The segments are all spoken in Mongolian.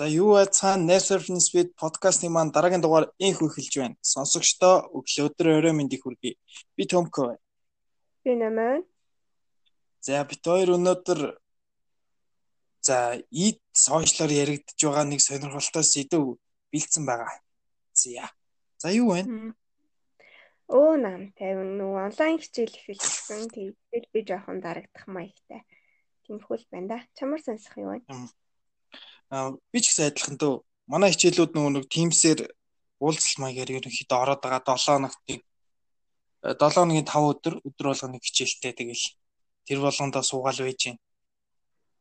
За юу вэ цаана Net Surfing Speed подкастын маань дараагийн дугаар инх эхэлж байна. Сонсогчдоо өглөөдөр орой мэндийг хүргэе. Би Томко байна. Би Наман. За бид хоёр өнөөдөр за eat сошиалор яригдж байгаа нэг сонирхолтой сэдв бэлдсэн байгаа. За. За юу вэ? Оо нам 50 нүү онлайн хичээл эхэлсэн. Тэгээд би жоохон дарагдах маягтай. Тэмхүүл байна да. Чамар сонсох юу вэ? Би ч гэсэн адилхан дөө. Манай хичээлүүд нөгөө нэг Teams-ээр уулзалт маягаар ерөнхийдөө ороод байгаа 7 хоногт 7 хоногийн 5 өдөр өдөр болгоны хичээлтэй тэгэл тэр болгондоо суугаал байж байна.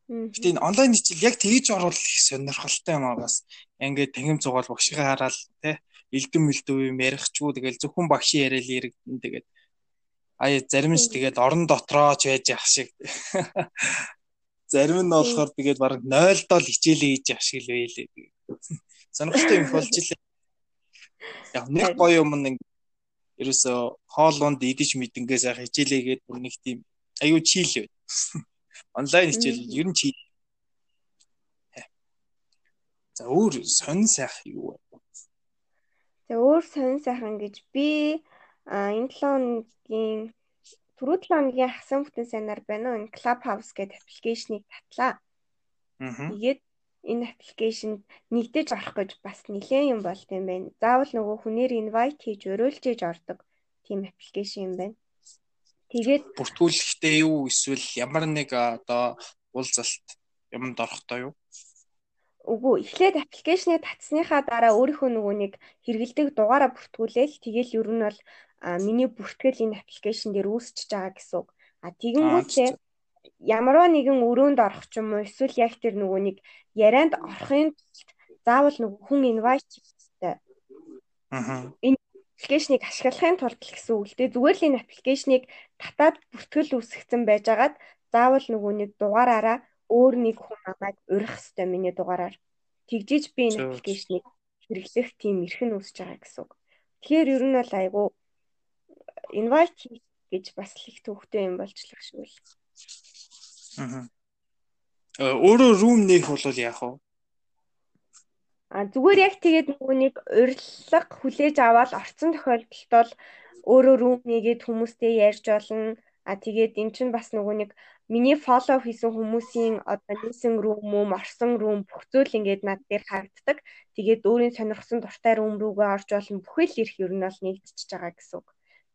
Гэтэ энэ онлайн хичээл яг тгийж оруулах их сонирхолтой юм аа бас. Ингээд тангим зугаал багшигаа хараад те элдэм мэлдэв юм ярихчгүй тэгэл зөвхөн багшийн яриад яригдэн тэгээд ая зарим нь ч тэгээд орон дотроо ч байж ах шиг Зарим нь болохоор тэгээд баг 0 дол хичээлээ хийж явах шиг л байлээ. Сонирхолтой юм болж илээ. Яг нэг гоё юм нэг ерөөсө хоолунд идэж мэднгээ сайхан хичээлээгээд бүр нэг тийм аюу чийл байд. Онлайн хичээл ер нь чийл. За өөр сонин сайхан юу вэ? За өөр сонин сайхан гэж би энэ 7 хоногийн түрүү 7 хоногийн хасан бүтэн сайнаар байна уу энэ Clubhouse гэдэг аппликейшнийг татлаа. Аа. Тэгээд энэ аппликейшнд нэгдэж орох гэж бас нэлээд юм болт юм байна. Заавал нөгөө хүнээр invite хийж өрөөлжээж ордог тийм аппликейшн юм байна. Тэгээд бүртгүүлэхдээ юу эсвэл ямар нэг одоо уулзалт юмд орохдоо юу? Үгүй эхлээд аппликейшнийг татсныхаа дараа өөрийнхөө нөгөө нэг хэрэгэлдэг дугаараа бүртгүүлээл тэгэл ер нь бол миний бүртгэл энэ аппликейшн дээр үүсчихэж байгаа гэсэн үг. А тэгэнгүүтээ ямарваа нэгэн өрөөнд орох ч юм уу эсвэл яг тэр нөгөө нэг ярианд орохын тулд заавал нөгөө хүн инвайт хийхтэй. Аа. Энэ аппликейшнийг ашиглахын тулд л гэсэн үг л дээ. Зүгээр л энэ аппликейшнийг татаад бүртгэл үүсгэсэн байжгаад заавал нөгөө нэг дугаараараа өөр нэг хүн намайг урих хэвээр миний дугаараар тэгжиж би энэ аппликейшнийг хэрэглэх тийм эрхэн үүсэж байгаа гэсэн үг. Тэгэхээр ер нь бол айгу invite хийх гэж бас их төвхтэй юм болж л шүү л. Аа. Э, өөрөө room нээх бол яах вэ? А зүгээр яг тэгээд нөгөө нэг уриллага хүлээж аваад орцсон тохиолдолд бол өөрөө room нэгээд хүмүүстэй ярьж болно. А тэгээд эн чинь бас нөгөө нэг миний фоллоу хийсэн хүмүүсийн одоо нийсэн рүүм мөм орсон рүүм бүх зүйл ингээд над дээр харагддаг. Тэгээд өөрийн сонирхсан дуртай рүүм рүүгээ орж болно. Бүхэл ирэх ер нь бол нэгдчихэж байгаа гэсэн үг.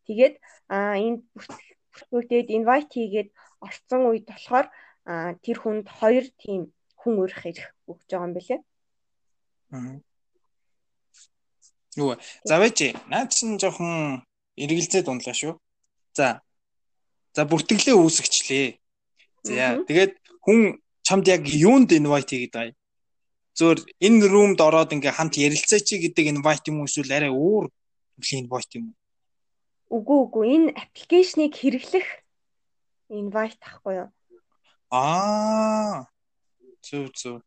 Тэгээд а энэ бүртгүүлээд invite хийгээд орцсон үед болохоор тэр хүнд хоёр тийм хүн өрөх хэрэг өгч байгаа юм билэ. Аа. Юу за байж наад чинь жоохон эргэлзээд ундлаа шүү. За. За бүртгэлээ үүсгэчлээ. За тэгээд хүн чамд яг юунд invite хийгээд байгаа юм? Зөөр энэ румд ороод ингээ хамт ярилцаач гэдэг invite юм уу эсвэл арай өөр invite юм уу? Үгүй үгүй энэ аппликейшнийг хэрэглэх invite ахгүй юу? Аа. Зүг зүг.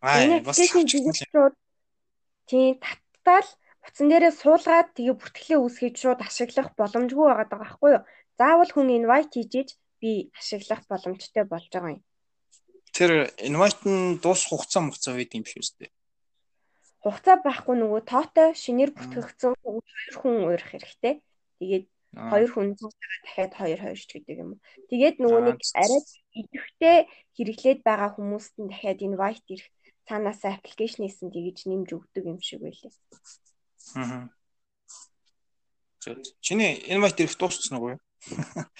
Аа бас шууд тийм таттал утсан дээрээ суулгаад тэгээ бүртгэлээ үүсгэж шууд ашиглах боломжгүй байгаа даа байхгүй юу? Заавал хүн invite хийжээж би ашиглах боломжтой болж байгаа юм. Тэр invite нь дуусах хугацаа хугацаа үед юм шүү дээ. Хугацаа байхгүй нөгөө тоотой шинээр бүтгэгдсэн хоёр хүн уурах хэрэгтэй. Тэгээд хоёр хүн дахиад хоёр хоёр ч гэдэг юм. Тэгээд нөгөө нэг арай идэвхтэй хэрэглээд байгаа хүмүүст нь дахиад invite ирэх цаанаас аппликейшнээс нь тэгж нэмж өгдөг юм шиг байлээ. Аа. Чиний invite ирэх дууссан уу?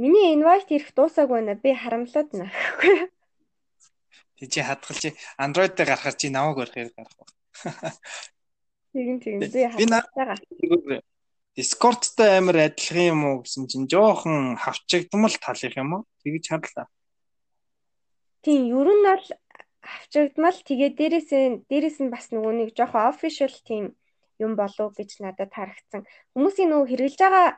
Миний invite ирэх дуусаагүй нэ би харамлаад нэ. Тэг чи хадгалж Android дээр гарахаар чи намайг өрхөөр гарах ба. Тэгин тэгин би хадгалж Discord-тай амар адилхан юм уу гэсэн чинь жоохон хавчагдмал тал их юм уу? Тэгж харлаа. Тийм, ер нь бол хавчагдмал тэгээ дээрээс дээрээс нь бас нөгөө нэг жоохон official тийм юм болов гэж надад харагдсан. Хүмүүсийн нөгөө хэрэгжилж байгаа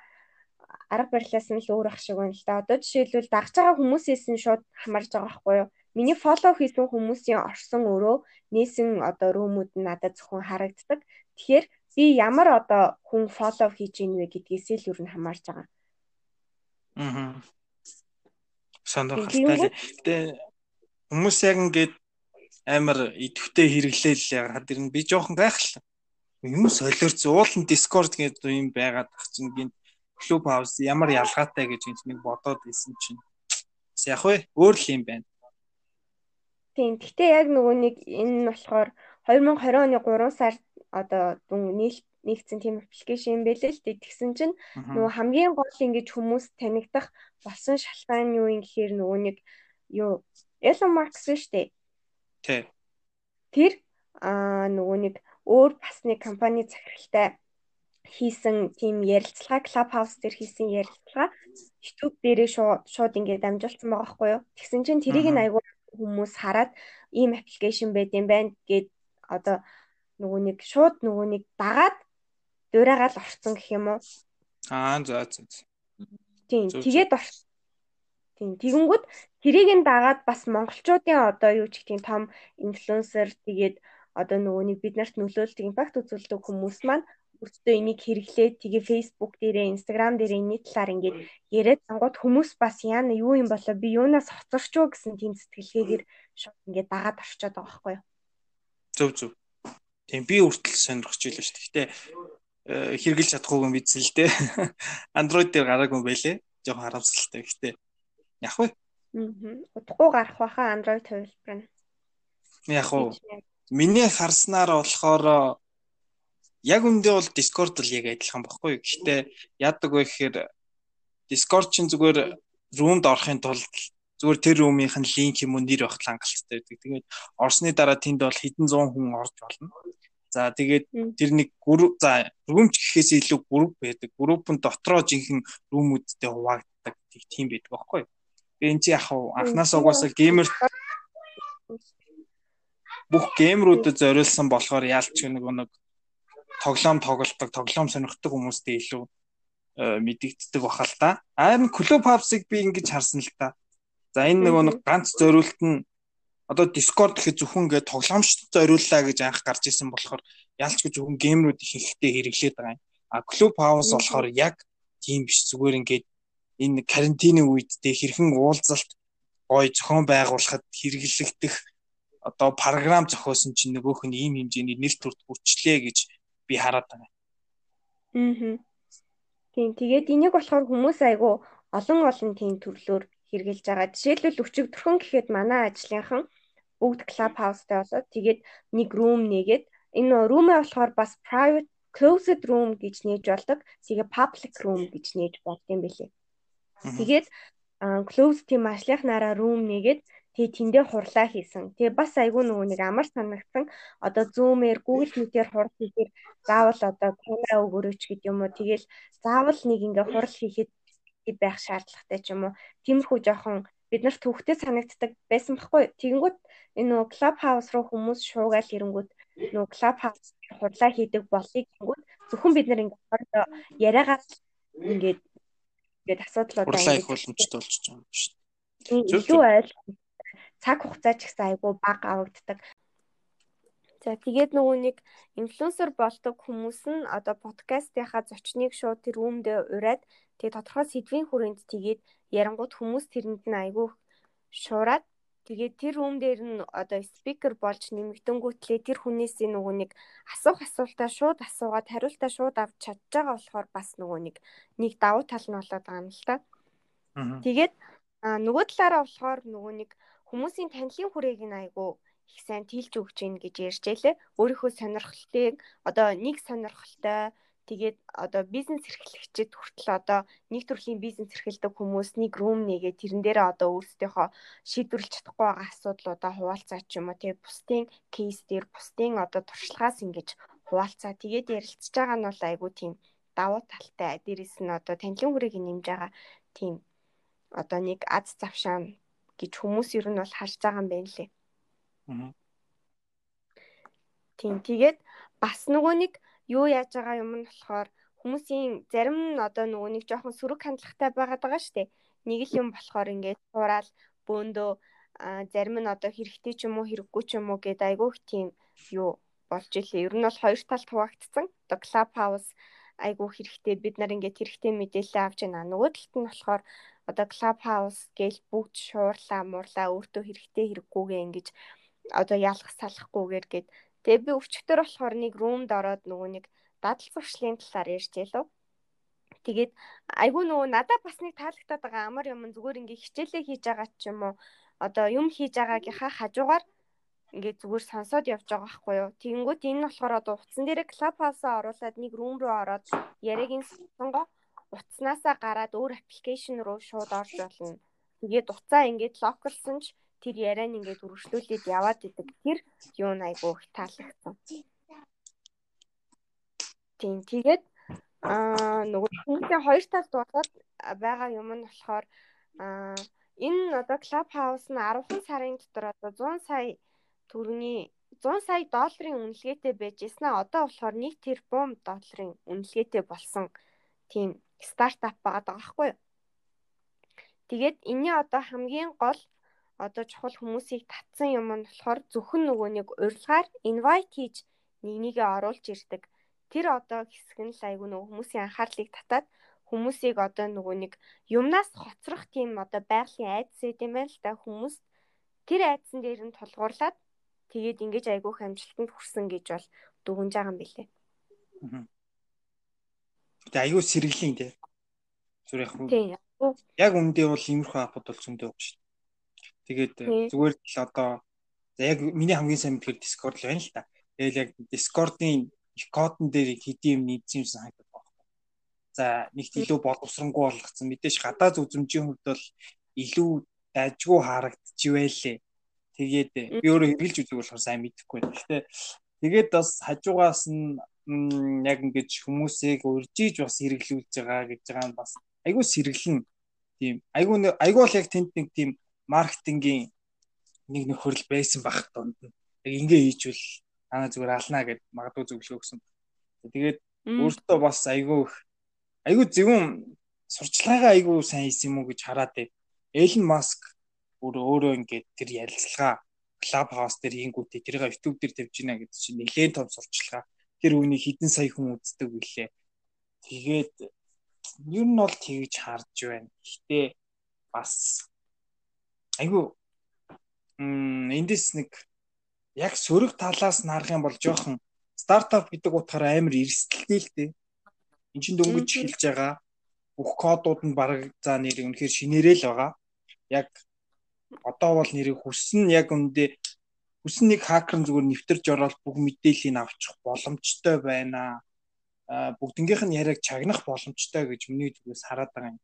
арга барилаас нь л өөр ах шиг байна л да. Одоо жишээлбэл дагж байгаа хүмүүсээс нь шууд хамарж байгаа байхгүй юу? Миний фоллоу хийсэн хүмүүсийн орсон өрөө нээсэн одоо рүүмүүд нь надад зөвхөн харагддаг. Тэгэхээр би ямар одоо хүн фоллоу хийж ийн вэ гэдгээс л юу н хамаарч байгаа. Аа. Сонирхолтой. Гэтэ хүмүүс яг ингээд амар идэвхтэй хэрэглээл ягаад ирнэ би жоохон гайхалтай. Юм солиорч уулын Discord гэдэг юм байгаад ах чинь гин клуб хаус ямар ялгаатай гэж нэг бодоод исэн чинь. Яг вэ өөр л юм байна. Тийм. Гэхдээ яг нөгөө нэг энэ нь болохоор 2020 оны 3 сард одоо дүн нэгдсэн тийм аппликейшн байлээ л дээ. Тэгсэн чинь нөгөө хамгийн гол ингэж хүмүүс танигдах болсон шалтгаан юу юм гэхээр нөгөө нэг юу Elon Musk шүү дээ. Тий. Тэр аа нөгөө нэг өөр бас нэг компани захиралтай хийсэн тийм ярилцлага Clubhouse дээр хийсэн ярилцлага YouTube дээрээ шууд шууд ингээд дамжуулсан байгаа байхгүй юу. Тэгсэн чинь тэрийг нь айгүй хүмүүс хараад ийм аппликейшн байд юм байна гэд одоо нөгөө нэг шууд нөгөө нэг дагаад дуурайгаал орцсон гэх юм уу? Аа за за. Тийм тэгээд орсон. Тийм тэгэнгүүт тэрийг нь дагаад бас монголчуудын одоо юу ч гэх тийм том инфлюенсер тэгээд одоо нөгөө нэг бид нарт нөлөөлдөг импакт үзүүлдэг хүмүүс маань өөртөө энийг хэрэглээд тэгээ Facebook дээрээ Instagram дээрээ энэ талаар ингээд яриад ангууд хүмүүс бас яана юу юм болоо би юунаас хоцорч уу гэсэн тийм сэтгэлгээгээр шууд ингээд дагаад орчоод байгаа байхгүй юу. Зөв зөв. Тийм би үртэл сонирхож байлаа шүү. Гэхдээ э, хэрэгжилж чадахгүй юм бидсэн л дээ. Android дээр гараагүй байлээ. Жохон харамсалтай. Гэхдээ яг вэ? Аа. Удахгүй гарах байхаа Android хувилбар нь. Яг уу. Миний харснаар болохоор яг үндэ бол Discord л яг адилхан баггүй. Гэхдээ яадаг вэ гэхээр Discord чинь зүгээр roomed орохын тулд зүгээр тэр room-ийн линк юм уу нэр багт хангалттай байдаг. Тэгээд орсны дараа тэнд бол хэдэн зуун хүн орж болно. За тэгээд тэр нэг групп за room ч гэхээс илүү групп байдаг. Группын дотроо жинхэнэ room-үүдтэй хуваагддаг тийм байдаг байхгүй. Тэгээд энэ чи яг анханаас угаасаа геймер бүх геймрүүдэд зориулсан болохоор яалч нэг нэг тоглоом тоглолдог, тоглоом сонирхдаг хүмүүстэй илүү э, мэдэгддэг баха л та. Харин клуб хавсыг би ингэж харсан л та. За энэ нөгөө нэг ганц зориулт нь одоо Discord гэхэд зөвхөн ингээд тоглоомчд зориуллаа гэж анх гарч исэн болохоор ялч гэж зөвхөн геймрүүд их ихтэй хэрэглээд байгаа юм. А клуб хаус болохоор яг тийм биш зүгээр ингээд энэ карантины үед тэ хэрхэн уулзалт гой зохион байгуулахад хэрэглэгдэх одоо програм зохиосон чинь нөгөөх нь ийм хэмжээний нэр төрт хүрчлээ гэж би хараад байна. Аа. Тийм тэгээд энийг болохоор хүмүүс айгу олон олон тийм төрлөөр хэрэгжилж байгаа. Жишээлбэл өчигдөрхөн гэхэд манай ажлынхан бүгд клуб хаустай болоод тэгээд нэг room нэгээд энэ room-аа болохоор бас private closed room гэж нээж болдог. Тэгээ public room гэж нээж болд юм бэлээ. Тэгээд closed team ажлынхнаараа room нэгээд Тэгээ тэндээ хурлаа хийсэн. Тэгээ бас айгүй нөгөө нэг амар санагдсан. Одоо Zoom-ээр Google Meet-ээр хурал хийхээр заавал одоо камера өгөрөөч гэдэг юм уу. Тэгээл заавал нэг ингээ хурал хийхэд байх шаардлагатай ч юм уу. Тиймэрхүү жоохон бид нарт төвхтэй санагддаг байсан байхгүй. Тэгэнгүүт энэ нөгөө Clubhouse руу хүмүүс шуугаал ирэнгүүт нөгөө Clubhouse хурлаа хийдэг болыг гингүүт зөвхөн бид нар ингээ хоорондоо яриагаар ингээд ингээд асуудлуудаа ингээд их боломжтой болчихж байгаа юм шүү дээ. Илүү айл цаг хугацаа ч гэсэн айгүй бага авагддаг. За тэгээд нөгөө нэг инфлюенсер болдог хүмүүс нь одоо подкастынхаа зочныг шууд тэр үүмдээ ураад тэгээд тодорхой сэдвийн хүрээнд тэгээд ярангууд хүмүүс тэрэнд нь айгүй шуураад тэгээд тэр үүм дээр нь одоо спикер болж нэмэгдэнгүүтлээ тэр хүнээсээ нөгөө нэг асуух асуултаа шууд асуугаад хариултаа шууд авч чадж байгаа болохоор бас нөгөө нэг нэг давуу тал нь болоод байгаа юм л та. Тэгээд нөгөө талаараа болохоор нөгөө нэг хүмүүсийн танилын хүрээг нь айгүй их сайн тэлж өгч гин гэж ярьжээ лээ. Өөрийнхөө сонирхлтыг одоо нэг сонирхолтой тэгээд одоо бизнес эрхлэгчид хүртэл одоо нэг төрлийн бизнес эрхэлдэг хүмүүс нэг рум нэгээ тэрэн дээрээ одоо өөрсдийнхөө шийдвэрлэж чадахгүй байгаа асуудлуудаа хуваалцаа ч юм уу тэгээд бусдын кейс дээр бусдын одоо туршлагаас ингэж хуваалцаа тэгээд ярилцж байгаа нь бол айгүй тийм давуу талтай дээрэс нь одоо танилын хүрээг нэмж байгаа тийм одоо нэг аз завшаан гэж хүмүүс ер нь бол харж байгаа юм байна лээ. Аа. Тийм тэгээд бас нөгөө нэг юу яаж байгаа юм нь болохоор хүмүүсийн зарим нь одоо нөгөө нэг жоохон сөрөг хандлагатай байгаад байгаа шүү дээ. Нэг л юм болохоор ингээд хураал бөөндөө зарим нь одоо хэрэгтэй ч юм уу хэрэггүй ч юм уу гэдэг айгүйх тийм юу болж илээ. Ер нь бол хоёр талд хуваагдсан. Одоо Clubhouse айгүй хэрэгтэй бид нар ингээд хэрэгтэй мэдээлэл авч байна. Нөгөө талд нь болохоор одоо Clubhouse гээл бүгд шуурлаа, муурлаа өөртөө хэрэгтэй хэрэггүйгээ ингэж одоо ялах салахгүйгээр гээд тэгээ би өчтөр болохоор нэг румд ороод нөгөө нэг дадал зуршлын талаар ярьжээ лөө. Тэгээд айгүй нөгөө надад бас нэг таалагдаад байгаа амар юм зүгээр ингээ хичээлээ хийж байгаа ч юм уу одоо юм хийж байгаагийнхаа хажуугаар ингээд зүгээр сонсоод явж байгаа байхгүй юу. Тэгэнгүүт энэ нь болохоор одоо утсан дээр клуб хаусаа оруулаад нэг рум руу ороод яриагийн сонгоо утаснаасаа гараад өөр аппликейшн руу шууд орж болно. Тэгээд уцаа ингээд локалсан ч тэр яриан ингээд үргэлжлүүлээд яваад идэг. Тэр юу айгуу их таалагдсан. Тийм тэгээд аа нөгөө хүмүүсийн хоёр талд болоод байгаа юм нь болохоор аа энэ одоо клуб хаус нь 10 сарын дотор одоо 100 сая төгрөгийн 100 сая долларын үнэлгээтэй байж яснаа одоо болохоор 1 тэрбум долларын үнэлгээтэй болсон тийм стартап байгаа байхгүй юу. Тэгээд энэний одоо хамгийн гол одоо чухал хүмүүсийг татсан юм нь болохоор зөвхөн нөгөө нэг урилгаар invite хийж нэг нэгэ оруулж ирдэг. Тэр одоо хэсэг нь л айгүй нөгөө хүмүүсийн анхаарлыг татаад хүмүүсийг одоо нөгөө нэг юмнаас хоцрох тийм одоо байгалийн айдас юм байна л да хүмүүс тэр айдсан дээр нь тулгуурлаад тэгээд ингэж айгүйх амжилтанд хүрсэн гэж бол дүгнж байгаа юм билээ. Тэгээ айгүй сэргэлэн тий. Зүр яг яг үндэ бол иймэрхүү апууд бол зөндөө шүү. Тэгээд зүгээр л одоо яг миний хамгийн сайн мэдгээр Discord л байна л та. Тэгэл яг Discord-ын кодн дээр хэдийн юм нийцсэн юм санагдаад байна. За нэгт илүү боловсронгуй болгоцсон. Мэдээж гадаа зүзэмжийн хувьд бол илүү дайггүй харагдчихвэлээ. Тэгээд би өөрөө хэрглэж үзэх болохоор сайн мэдэхгүй. Гэхдээ тэгээд бас хажуугаас нь яг ингэж хүмүүсийг урьжиж бас хэрэглүүлж байгаа гэж байгаа нь бас айгүй сэргэлэн тийм айгүй айгүй бол яг тэнд нэг тийм маркетингийн нэг нөхөрл байсан байх донд нь яг ингээ хийжвэл аа зүгээр алнаа гэд магадгүй зөвлөгөө өгсөн. Тэгээд өөртөө бас айгүй айгүй зөвүүн сурчлагаа айгүй сайн хийсэн юм уу гэж хараад байв. Элен Маск өөрөө өөрөө ингээд тэр ярилцлага клуб хаус дээр хийнгүүтээ тэрийг YouTube дээр тавьж гинэ гэдэг чинь нэлээд том сурчлагаа. Тэр үнийг хідэн сая хүн үздэг билээ. Тэгээд ер нь бол тэгж харж байна. Гэхдээ бас айгу м эндээс нэг яг сөрөг талаас нь харах юм бол жоохон стартап гэдэг утгаараа амар эрсдэлтэй л дээ. Энд чинь дөнгөж эхэлж байгаа бүх кодууд нь баг за нэр үнэхээр шинээрэл байгаа. Яг одоо бол нэрийг хүссэн яг үндэ хүссэн нэг хакер зүгээр нэвтэрж ороод бүх мэдээллийг авчих боломжтой байна. А бүгднгийнх нь яриаг чагнах боломжтой гэж миний зүгээс хараад байгаа юм.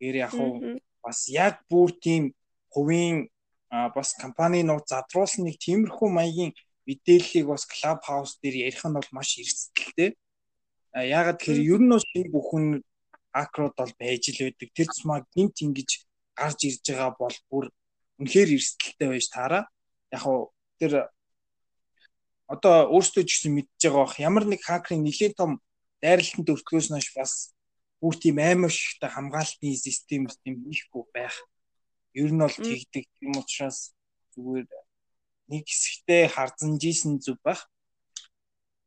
Гэр яг уу бас яг бүр тийм хувийн бас компани нууц задруулсан нэг тиймэрхүү маягийн мэдээллийг бас клуб хаус дээр ярих нь бол маш эрсдэлтэй. Яагаад тэгэхээр ер нь бол шинэ бүхэн акрод бол байж л байдаг. Тэр цумаа гинт ингэж гарч ирж байгаа бол бүр үнэхээр эрсдэлтэй байж таараа. Яг уу тэр одоо өөртөө ч гэсэн мэдж байгаа бах ямар нэг хакерын нэлээд том дайралтанд өртгөөс нь бас бүр тийм амар шигтэй хамгаалтын систем юм хийхгүй байх. Ер нь бол тэгдэг юм учраас зүгээр нэг хэсэгтээ харзан жийсэн зүг байх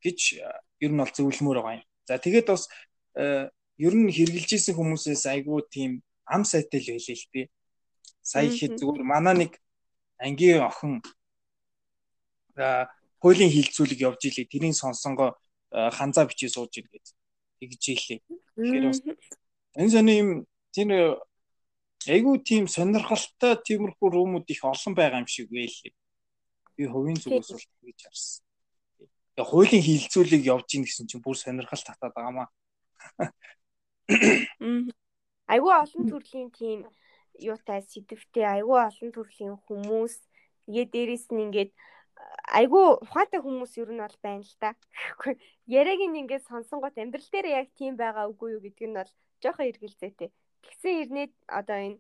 гэж ер нь бол зөвлөмөр байгаа юм. За тэгээд бас ер нь хэрглэжсэн хүмүүсээс айгүй тийм ам сайтай л байлээ л дээ. Сая ихэд зүгээр манай нэг ангийн охин хуулийн хилцүүлэг явж илээ. Тэрийн сонсонгоо ханзаа бичиж сууж иргээд тэгж ийлээ. Тэгэхээр бас энэ сони юм тэр айгүй тийм сонирхолтой тиймэрхүү румууд их олон байгаа юм шиг байлээ. Би хувийн зүгээс бол тэгж харсан. Тэгээ хуулийн хилцүүлэг явж ийн гэсэн чинь бүр сонирхол татаад байгаамаа. Айгүй олон төрлийн тийм юутай сэдвтэй айгүй олон төрлийн хүмүүс тэгээ дээрэс нь ингээд айгүй ухаантай хүмүүс ер нь бол байна л та. Яриаг нь ингээд сонсонгот амьдрал дээр яг тийм байгаа үгүй юу гэдг нь бол жоохон эргэлзээтэй. Тэгсэн хэрнээ одоо энэ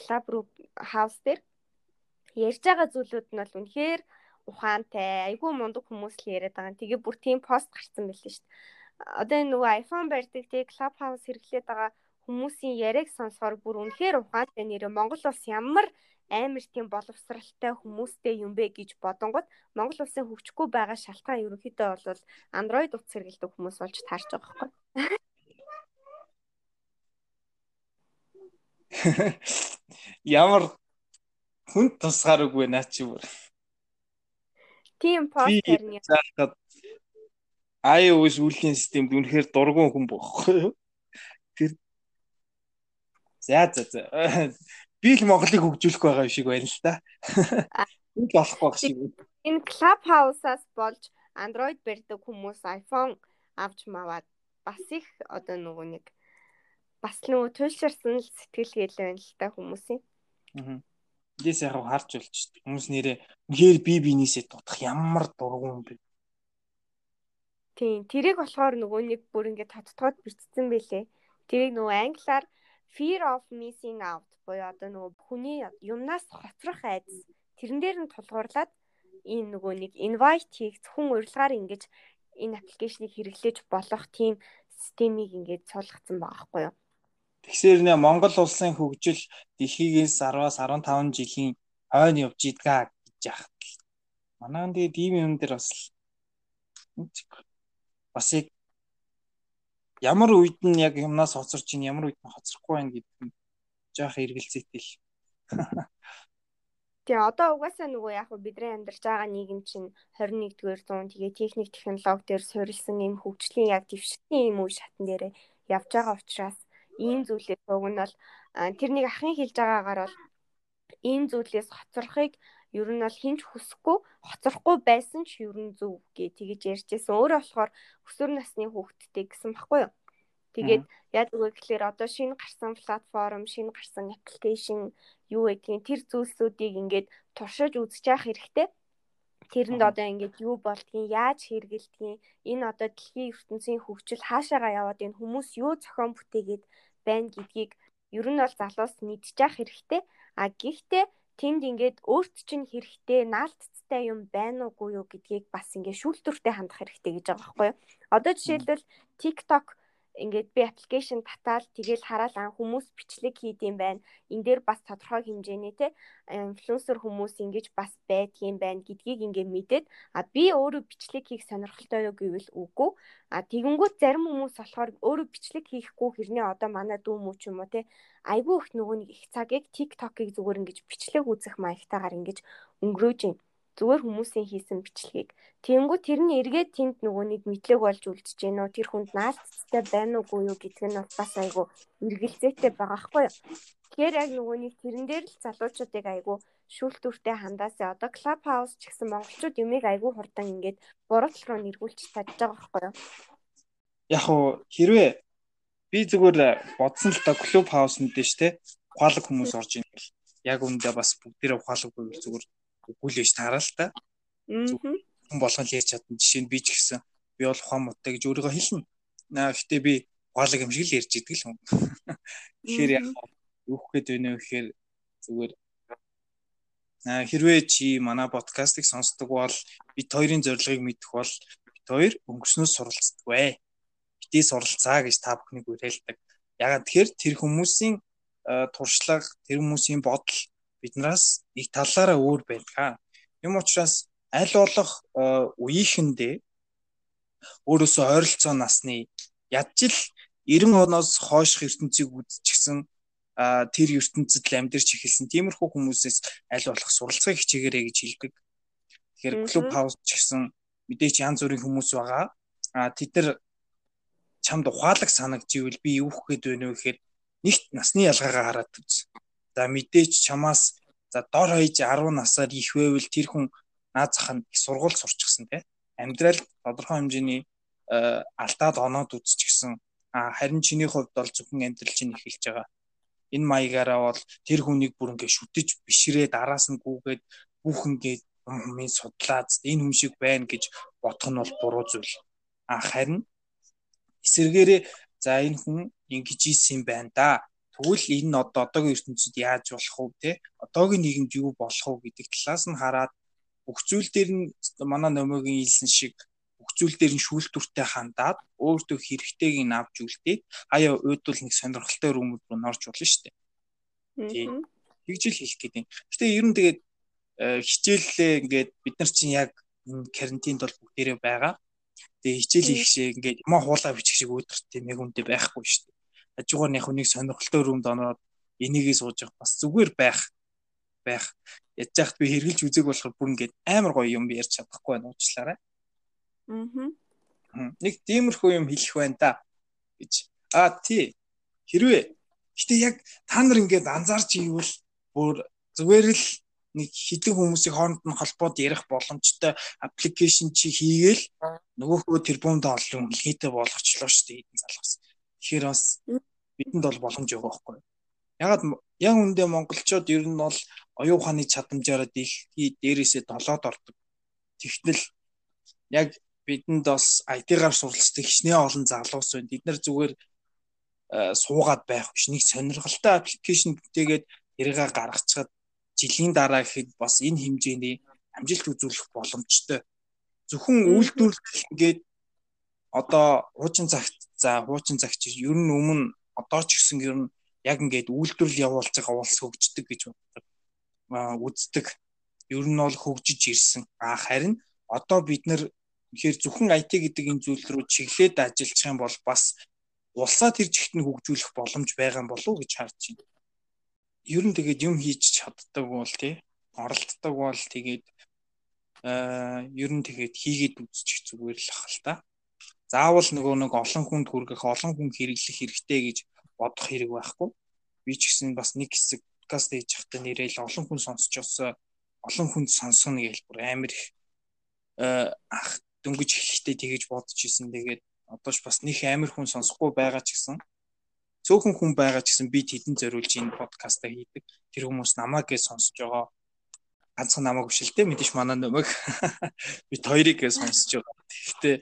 клуб руу хаус дээр ярьж байгаа зүйлүүд нь бол үнэхээр ухаантай, айгүй мундаг хүмүүс л яриад байгаа. Тэгээ бүр тийм пост гарсан байлээ шүү дээ. Одоо энэ нөгөө iPhone барьдаг тэгээ клуб хаус хэрэглээд байгаа хүмүүсийн яриаг сонсохоор бүр үнэхээр ухаантай нэр Монгол улс ямар амар тийм боловсралтай хүмүүстэй юм бэ гэж бодонгод Монгол улсын хөгжихгүй байгаа шалтгаан ерөнхийдөө бол Android утас хэрэглэдэг хүмүүс болж таарч байгаа байхгүй. Ямар хүн тусгаар үгүй наа чи бүр. Тийм заахад iOS үйлдвэрлэлийн системд үнэхээр дургуун хүн бохгүй юу? Тэр За за за. Би л Монголыг хөгжүүлэх байгаа шиг байна л да. Энд болохгүй байх шиг. Энэ Clubhouse-аас болж Android барьдаг хүмүүс iPhone авч маваад бас их одоо нөгөө нэг бас нөгөө туйлширсан л сэтгэл гээл байна л та хүмүүсийн. Аа. Эндээс яг харж болж шүү дээ. Хүмүүс нэрээ үнээр би бинээсээ дутах ямар дургуун бэ. Тийм, тэрийг болохоор нөгөө нэг бүр ингээд тодтогод бичсэн байлээ. Тэрийг нөгөө англиар fear of missing out буюу одоо нөгөө хүний юмнаас хоцрох айдас тэрэн дээр нь тулгуурлаад энэ нөгөө нэг invite хийх зөвхөн урилгаар ингэж энэ аппликейшнийг хэрэглэж болох тийм системийг ингээд суулгацсан байгаа байхгүй юу. Тэгэхээр нэ Монгол улсын хөгжил дэлхийгээс 10-аас 15 жилийн хойно явж идгаа гэж яхад. Манай энэ ийм юм дээр бас бас яг ямар үед нь яг юмнаас хоцорч ийн ямар үед нь хоцрохгүй байна гэдэг нь жоох эргэлзээтэй л. Тэгээ одоо угаасаа нөгөө яг бидний амьдарч байгаа нийгэм чинь 21-р зуун тэгээ техник технологи дээр суурилсан юм хөгжлийн яг дэвшилтийн юм үе шатн дээр явж байгаа учраас ийм зүйлээс уг нь бол тэрнийг ахын хэлж байгаагаар бол ийм зүйлээс хоцрохыг ер нь бол хинч хүсэхгүй хоцрохгүй байсан ч ер нь зөв гэ тэгэж ярьжсэн. Өөрөө болохоор өсвөр насны хүүхэдтэй гэсэн баггүй юу? Тэгээд яг үгүй гэхэлэр одоо шинэ гарсан платформ, шинэ гарсан аппликейшн юу гэдгийг тэр зүйлсүүдийг ингээд туршиж үзэж явах хэрэгтэй. Тэрэнд одоо ингээд юу болдгийг, яаж хэрэгэлдгийг, энэ одоо дэлхийн ертөнцийн хөгжил хаашаагаа яваад энэ хүмүүс юу зохион бүтээгээд байна гэдгийг ер нь бол залуус мэдчих хэрэгтэй. А гэхдээ тэнд ингээд өөрт чинь хэрэгтэй наалтцтай юм байна уугүй юу гэдгийг бас ингээд шүүлтүртэй хандах хэрэгтэй гэж байгаа байхгүй юу. Одоо жишээлбэл TikTok ингээд би аппликейшн татаал тэгэл хараал ан хүмүүс бичлэг хийдэм байна. Эн дээр бас тодорхой хэмжээний те инфлюенсер хүмүүс ингэж бас байдгийн байна гэдгийг ингээ мэдээд а би өөрөө бичлэг хийх сонирхолтой юу гэвэл үгүй. А тэгэнгүүт зарим хүмүүс болохоор өөрөө бичлэг хийхгүй хэрнээ одоо манай дүү мүү ч юм уу те айгүй их нөгөө нэг их цагийг TikTok-ыг зүгээр ингэж бичлэг үзэх маягтайгаар ингэж өнгөрөөж байна зүгээр хүмүүсийн хийсэн бичлэгийг. Тэнгүү тэр нь эргээд тэнд нөгөө нэг мэдлэг болж үлдэж үү? Тэр хүнд наалтцтай байна уугүй юу гэдг нь бас айгу эргэлзээтэй байгаа хгүй юу? Тэгэхээр яг нөгөө нэг тэрэн дээр л залуучуудыг айгу шүүлтүүртэй хандаасаа одоо клуб хаус ч гэсэн монголчууд юмыг айгу хурдан ингээд буруу тал руу нэргүүлчих чадж байгаа хгүй юу? Яг уу хэрвээ би зүгээр бодсон л та клуб хаус мэдэн штэ ухаалаг хүмүүс орж ийн гэл яг үндэ бас бүгдээрээ ухаалаггүй зүгээр үгүй л байж таараа л та. Хүн болгон л ярьж чадна. Жишээ нь би ч гэсэн би бол ухаан муттай гэж өөрийгөө хэлнэ. Наа гэтээ би гоолог юм шиг л ярьж идэг л хүн. Тэгэхээр яг юу гээд байна вэ гэхээр зүгээр Аа хэрвээ чи манай подкастыг сонсдог бол бид хоёрын зорилгыг мэдэх бол бид хоёр өнгөрснөөс суралцдаг бай. Битээ суралцаа гэж та бүхнийг уриалдаг. Ягаад тэгэхээр тэр хүмүүсийн туршлага, тэр хүмүүсийн бодол биднээс нэг талаараа өөр байдаг. Юм учраас аль болох э, үеийнхэндээ өөрөөсөө ойролцоо насны ядчил 90 оноос хойших ертөнцийг үзчихсэн тэр ертөнцид л амьдарч эхэлсэн тиймэрхүү хүмүүсээс аль болох суралцахыг хичээгээрэй гэж хэлдэг. Тэгэхээр клуб хаус ч гэсэн мэдээч янз бүрийн хүмүүс байгаа. А тэд нар чамд ухаалаг санагдчихвэл би юу хийх гээд байна вэ гэхээр нэгт насны ялгаагаа хараад үз. За мэдээч чамаас за дор хаяж 10 насаар их байвал тэр хүн наад зах нь их сургууль сурчихсан тий. Амьдрал тодорхой хэмжээний э, алдаад оноод үзчихсэн. А харин чиний хувьд бол зөвхөн амьдрал чинь эхэлж байгаа. Энэ маягаараа бол тэр хүнийг бүр ингээ шүтэж бишрээ дараас нь гүгээд бүх ингээ юмын судлаад энэ хүн шиг байна гэж бодох нь бол буруу зүйл. А харин эсэргээрээ за энэ хүн ингэж ийсэн байна да Тэгвэл энэ одоо одоогийн ертөнцид яаж болох вэ те? Одоогийн нийгэмд юу болох вэ гэдэг талаас нь хараад бүх зүйл дээр нь манай номогийн хэлсэн шиг бүх зүйл дээр нь шүүлтүртэй хандаад өөртөө хэрэгтэйг нь авч үлдээ. Хаяа уйдвал нэг сонирхолтой өрөмөд рүү норч болно шүү дээ. Тийм. Тэгж л хэлэх гээд юм. Гэтэ ер нь тэгээд э, хичээллээ ингээд бид нар чинь яг энэ карантинд бол бүгдээрээ байгаа. Тэгээ хичээл их шиг ингээд юмаа хуулаа бичих шиг өөдрөт юм яг үнтэй байхгүй шүү дээ хажуугаар нь яг нэг сонирхолтой өрөөнд оноод энийгээ сууж явах бас зүгээр байх байх. ядж яхад би хэрглэж үзег болохоор бүр ингээд амар гоё юм ярьж чадахгүй байна уучлаарай. Аа. Нэг тиймэрхүү юм хэлэх байна да гэж. Аа тий. Хэрвээ гэтээ яг та нар ингээд анзаарч ийвэл бүр зүгээр л нэг хідэн хүмүүсийн хооронд нь холбоод ярих боломжтой аппликейшн чи хийгээл нөгөөхөө тэрбумд олон илгээтэй болгочлоо шүү дээ эдэн залгас. Тэгэхээр бас бидэнд бол боломж байгаа байхгүй. Ягаад яг үндэ монголчууд ер нь бол оюун ухааны чадамжаараа дэлхий дээрээсээ долоод ордог. Тэгтэл яг бидэнд бас IT-гаар суралцдаг хичнээн олон залуус байна. Бид нар зүгээр э, суугаад байх биш. Нэг сонирхолтой аппликейшн бүтээгээд тэрийгэ гаргацгаад жилийн дараа гэхэд бас энэ хэмжээний амжилт үзүүлэх боломжтой. Зөвхөн үйлдвэрлэл ингээд одоо хуучин цагт за хуучин цагт ер нь өмнө одоо ч гэсэн ер нь яг ингээд үйлдвэрлэл явуулж байгаа улс хөгждөг гэж боддог. Аа үздэг. Ер нь бол хөгжиж ирсэн. А харин одоо бид нэр тэгэхээр зөвхөн IT гэдэг энэ зүйл рүү чиглээд ажиллах юм бол бас улсаа тэр жигт нь хөгжүүлэх боломж байгаа болов уу гэж харж байна. Ер нь тэгээд юм хийж чаддаг бол тий оролддог бол тэгээд аа ер нь тэгээд хийгээд үзчих зүгээр л ах л та. Заавал нөгөө нэг олон хүнд хүргэх, олон хүн хэрэглэх хэрэгтэй гэж бодох хэрэг байхгүй. Би ч гэсэн бас нэг хэсэг подкаст хийж явахдаа нэрэл олон хүн сонсч осоо олон хүнд сонсгоно гэж бүр амар их ах дөнгөж ихтэй тэгэж бодож исэн. Тэгээд одоош бас нэг амар хүн сонсохгүй байгаа ч гэсэн цөөхөн хүн байгаа ч гэсэн би тэдэн зориулж энэ подкаста хийдэг. Тэр хүмүүс намайг гэж сонсож байгаа. Ганцхан намайг биш л дээ мэдээж манай нөмөг бид хоёрыг гэж сонсож байгаа. Гэхдээ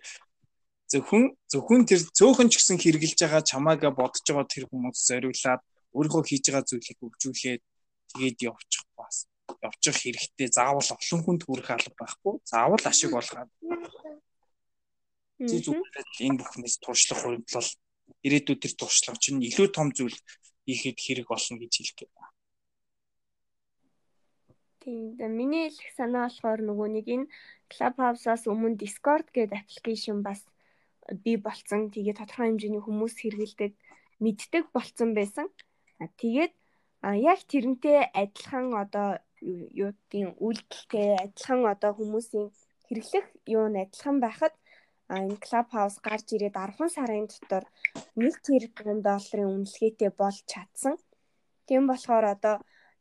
зөвхөн зөвхөн тэр цөөхөн ч гэсэн хэрглэж байгаа чамаагаа бодож байгаа тэр хүмүүс зориулаад өөрийнхөө хийж байгаа зүйлийг хөгжүүлээд тэгээд явчих бас явчих хэрэгтэй. Заавал олон хүнд хүрэх алба байхгүй. Заавал ашиг болгоод зүй зүгээр энэ бүхнээс туршлах хуримтлал ирээдүйд тэр туршлага чинь илүү том зүйл хийхэд хэрэг болно гэж хэлэх гээд байна. Тийм миний хэлэх санаа болохоор нөгөө нэг энэ Clubhouse-аас өмнө Discord гэдэг аппликейшн бас бий болцсон. Тэгээ тодорхой хэмжээний хүмүүс хэрэгэлдэг мэддэг болцсон байсан. Тэгээд яг тэрнтэй адилхан одоо юу гэдгийг үйлдэлтэй адилхан одоо хүмүүсийн хэрэглэх юу нь адилхан байхад энэ Clubhouse гарч ирээд 10 сарын дотор 1 тэрбум долларын үнэлгээтэй болж чадсан. Тийм болохоор одоо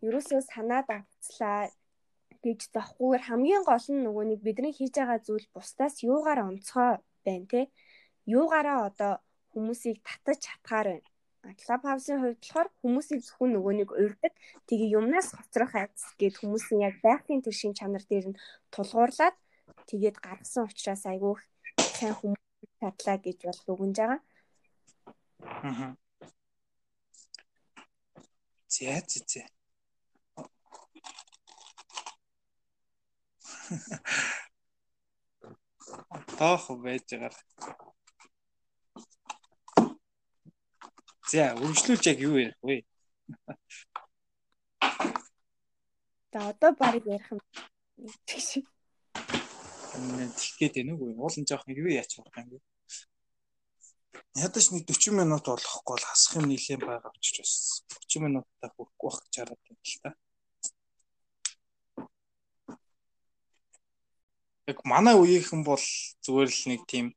ерөөсөө санаад авцлаа гэж зохгүйгээр хамгийн гол нь нөгөө нэг бидний хийж байгаа зүйл бусдаас юугаар онцгой байна те юугаараа одоо хүмүүсийг татаж чадхаар байна. Clubhouse-ын хувьд болохоор хүмүүсийг зөвхөн нөгөө нэг урьдаг тэгээ юмнаас хоцрох айц гэд хүмүүсийн яг байгалийн тэр шин чанар дээр нь тулгуурлаад тэгээд гаргасан учраас айгүй сайн хүмүүс татлаа гэж бол дүгнж байгаа. Аа. Зэ зэ зэ. Таах байж байгаа. За, үргэлжлүүлж яг юу ярих вэ? За, одоо баг ярих юм. Тэгш. Тэггээд байна уу? Уулын жоох юу яач болох юм бэ? Ядаж нэг 40 минут болохгүй бол хасах юм нэлээд байгаа очиж бас 30 минутаа хүрэхгүй байх гэж хараад байна л та. Яг манай үеийнхэн бол зүгээр л нэг тийм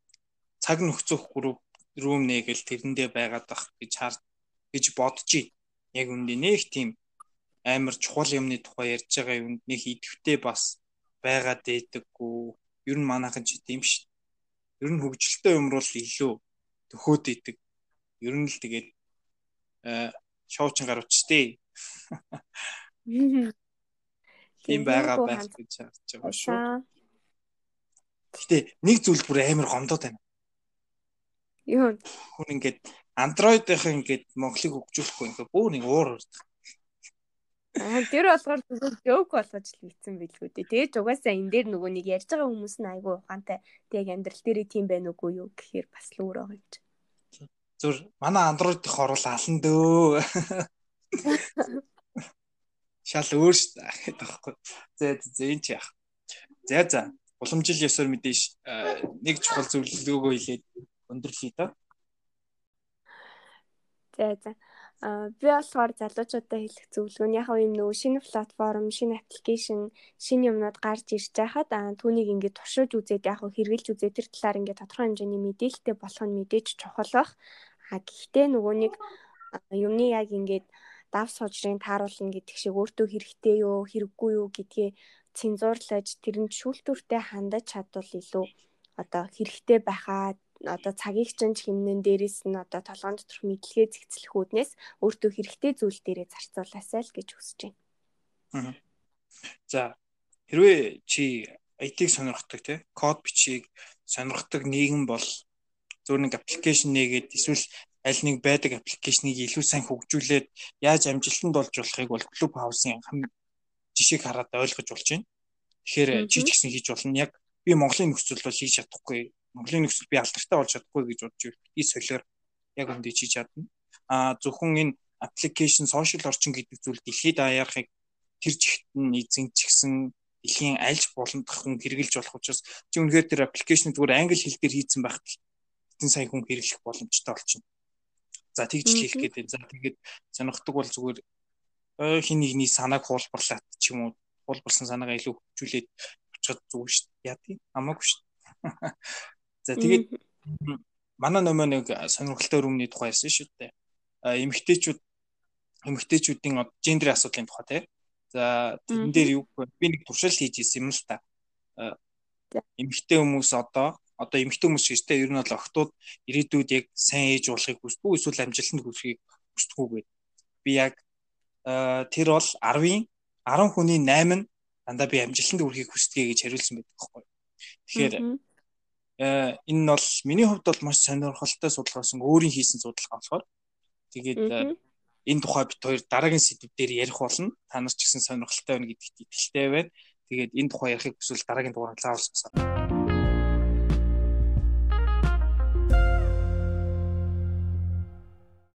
цаг нөхцөх групп рүүм нээгэл тэрэндээ байгаад байх гэж хар гэж байна. Яг үндэ нэг тийм амар чухал юмны тухай ярьж байгаа юмд нэг идэвхтэй бас байгаад дээдэггүй. Ер нь манайхан ч тийм ш. Ер нь хөгжилтэй юм бол илүү төхөөд идэг. Ер нь л тэгээд шоучин гаруучтэй. Тийм байгаа байх гэж харж байгаа шүү. Гэтэ нэг зүйл бүр амар гомдоод байна. Юу? Хүн ингээд Android-ийнх ингээд Монголыг хөгжүүлэхгүй ингээд бүр нэг уур урд. Аа тэр болгоор зүгээр joke болгож л ийцэн билгүү дээ. Тэгээд угаасаа энэ дээр нөгөө нэг ярьж байгаа хүмүүс нь айгүй ухаантай. Тэг амьдрал дээрээ тийм байна уугүй юу гэхээр бас л өөр байгаа юм чи. Зүр манай Android-ийнх орвол алан дөө. Шал өөр ш гэдэг таахгүй. Зэ зэ энэ ч яах. За за. Уламжил ёсоор мэдээж нэг чухал зөвлөгөөгөө хэлээд өндөрлөе доо. За за. Аа би болохоор залуучуудаа хэлэх зөвлөгөө нь яг юм нөгөө шинэ платформ, шинэ аппликейшн, шинэ юмнууд гарч ирж байхад аа түүнийг ингээд туршиж үзээд яг хэрэгжилж үзээд тэр талаар ингээд тодорхой хэмжээний мэдээлэлтэй болох нь мэдээж чухал бах. А гэхдээ нөгөө нэг юмны яг ингээд дав сужрын тааруулна гэдэг шиг өөртөө хэрэгтэй юу, хэрэггүй юу гэдгээ цензуурлаж тэрэнд шүүлтүүртэй хандаж чадвал илүү одоо хэрэгтэй байхаа одоо цагийг чинь хэмнэн дээрээс нь одоо толгоон доторх мэдлэгээ зэгцлэх үүднээс өөртөө хэрэгтэй зүйл дээрээ зарцуулаасай л гэж хүсэж байна. За хэрвээ чи IT-г сонирхдаг те код бичиг сонирхдаг нийгэм бол зөв нэг аппликейшн нээгээд эсвэл аль нэг байдаг аппликейшнийг илүү сайн хөгжүүлээд яаж амжилтанд болж болохыг бол Club House-ын жишээг хараад ойлгож болж байна. Тэгэхээр чи ч гэсэн хийж болно. Яг би Монголын нөхцөл бол хийж чадахгүй Монголын нөхцөл би алдартай болж чадахгүй гэж бодож. Би солиор яг үндэ хийж чадна. А зөвхөн энэ application social орчин гэдэг зүйл дэлхийд аяарахыг тэр жигт нь эзэнчихсэн дэлхийн альж болондох хүн хэрэгжилж болох учраас чи үнэхээр тэр аппликейшн зүгээр англи хэл дээр хийцэн байхад хэдэн сая хүн хэрэглэх боломжтой болчихно. За тэгж л гээд байна. За тэгээд сонирхдаг бол зүгээр хин нэгний санааг хуулбарлаад ч юм уу хуулбарсан санаагаа илүү хөгжүүлээд очиход зүгээр шүү дээ. Яа тийм хамаагүй шүү дээ. За тэгээд манай нөмөө нэг сонирхолтой өрөмний тухай ярьсан шүү дээ. Эмэгтэйчүүд эмэгтэйчүүдийн гендер асуудлын тухай тий. За тэрэн дээр юу би нэг туршилт хийж ирсэн юм л та. Эмэгтэй хүмүүс одоо одоо эмэгтэй хүмүүс тий ер нь бол охтууд ирээдүйд яг сайн ээж болохыг хүсдэг эсвэл амжилтанд хүрэхийг хүсдэг үү би яг тэр бол 10-ын 10 хүний 8 нь дандаа би амжилтанд хүрэхийг хүсдэг гэж хариулсан байдаг байхгүй. Тэгэхээр энэ нь бол миний хувьд бол маш сонирхолтой судалгаасан өөрийн хийсэн судалгаа болохоор тэгээд э, энэ тухай бит хоёр дараагийн сэдв дээр ярих болно. Та нар ч гэсэн сонирхолтой байна гэдэгт итгэлтэй байна. Тэгээд энэ тухай ярихыг хүсвэл дараагийн дугаараар заавал сонсоо.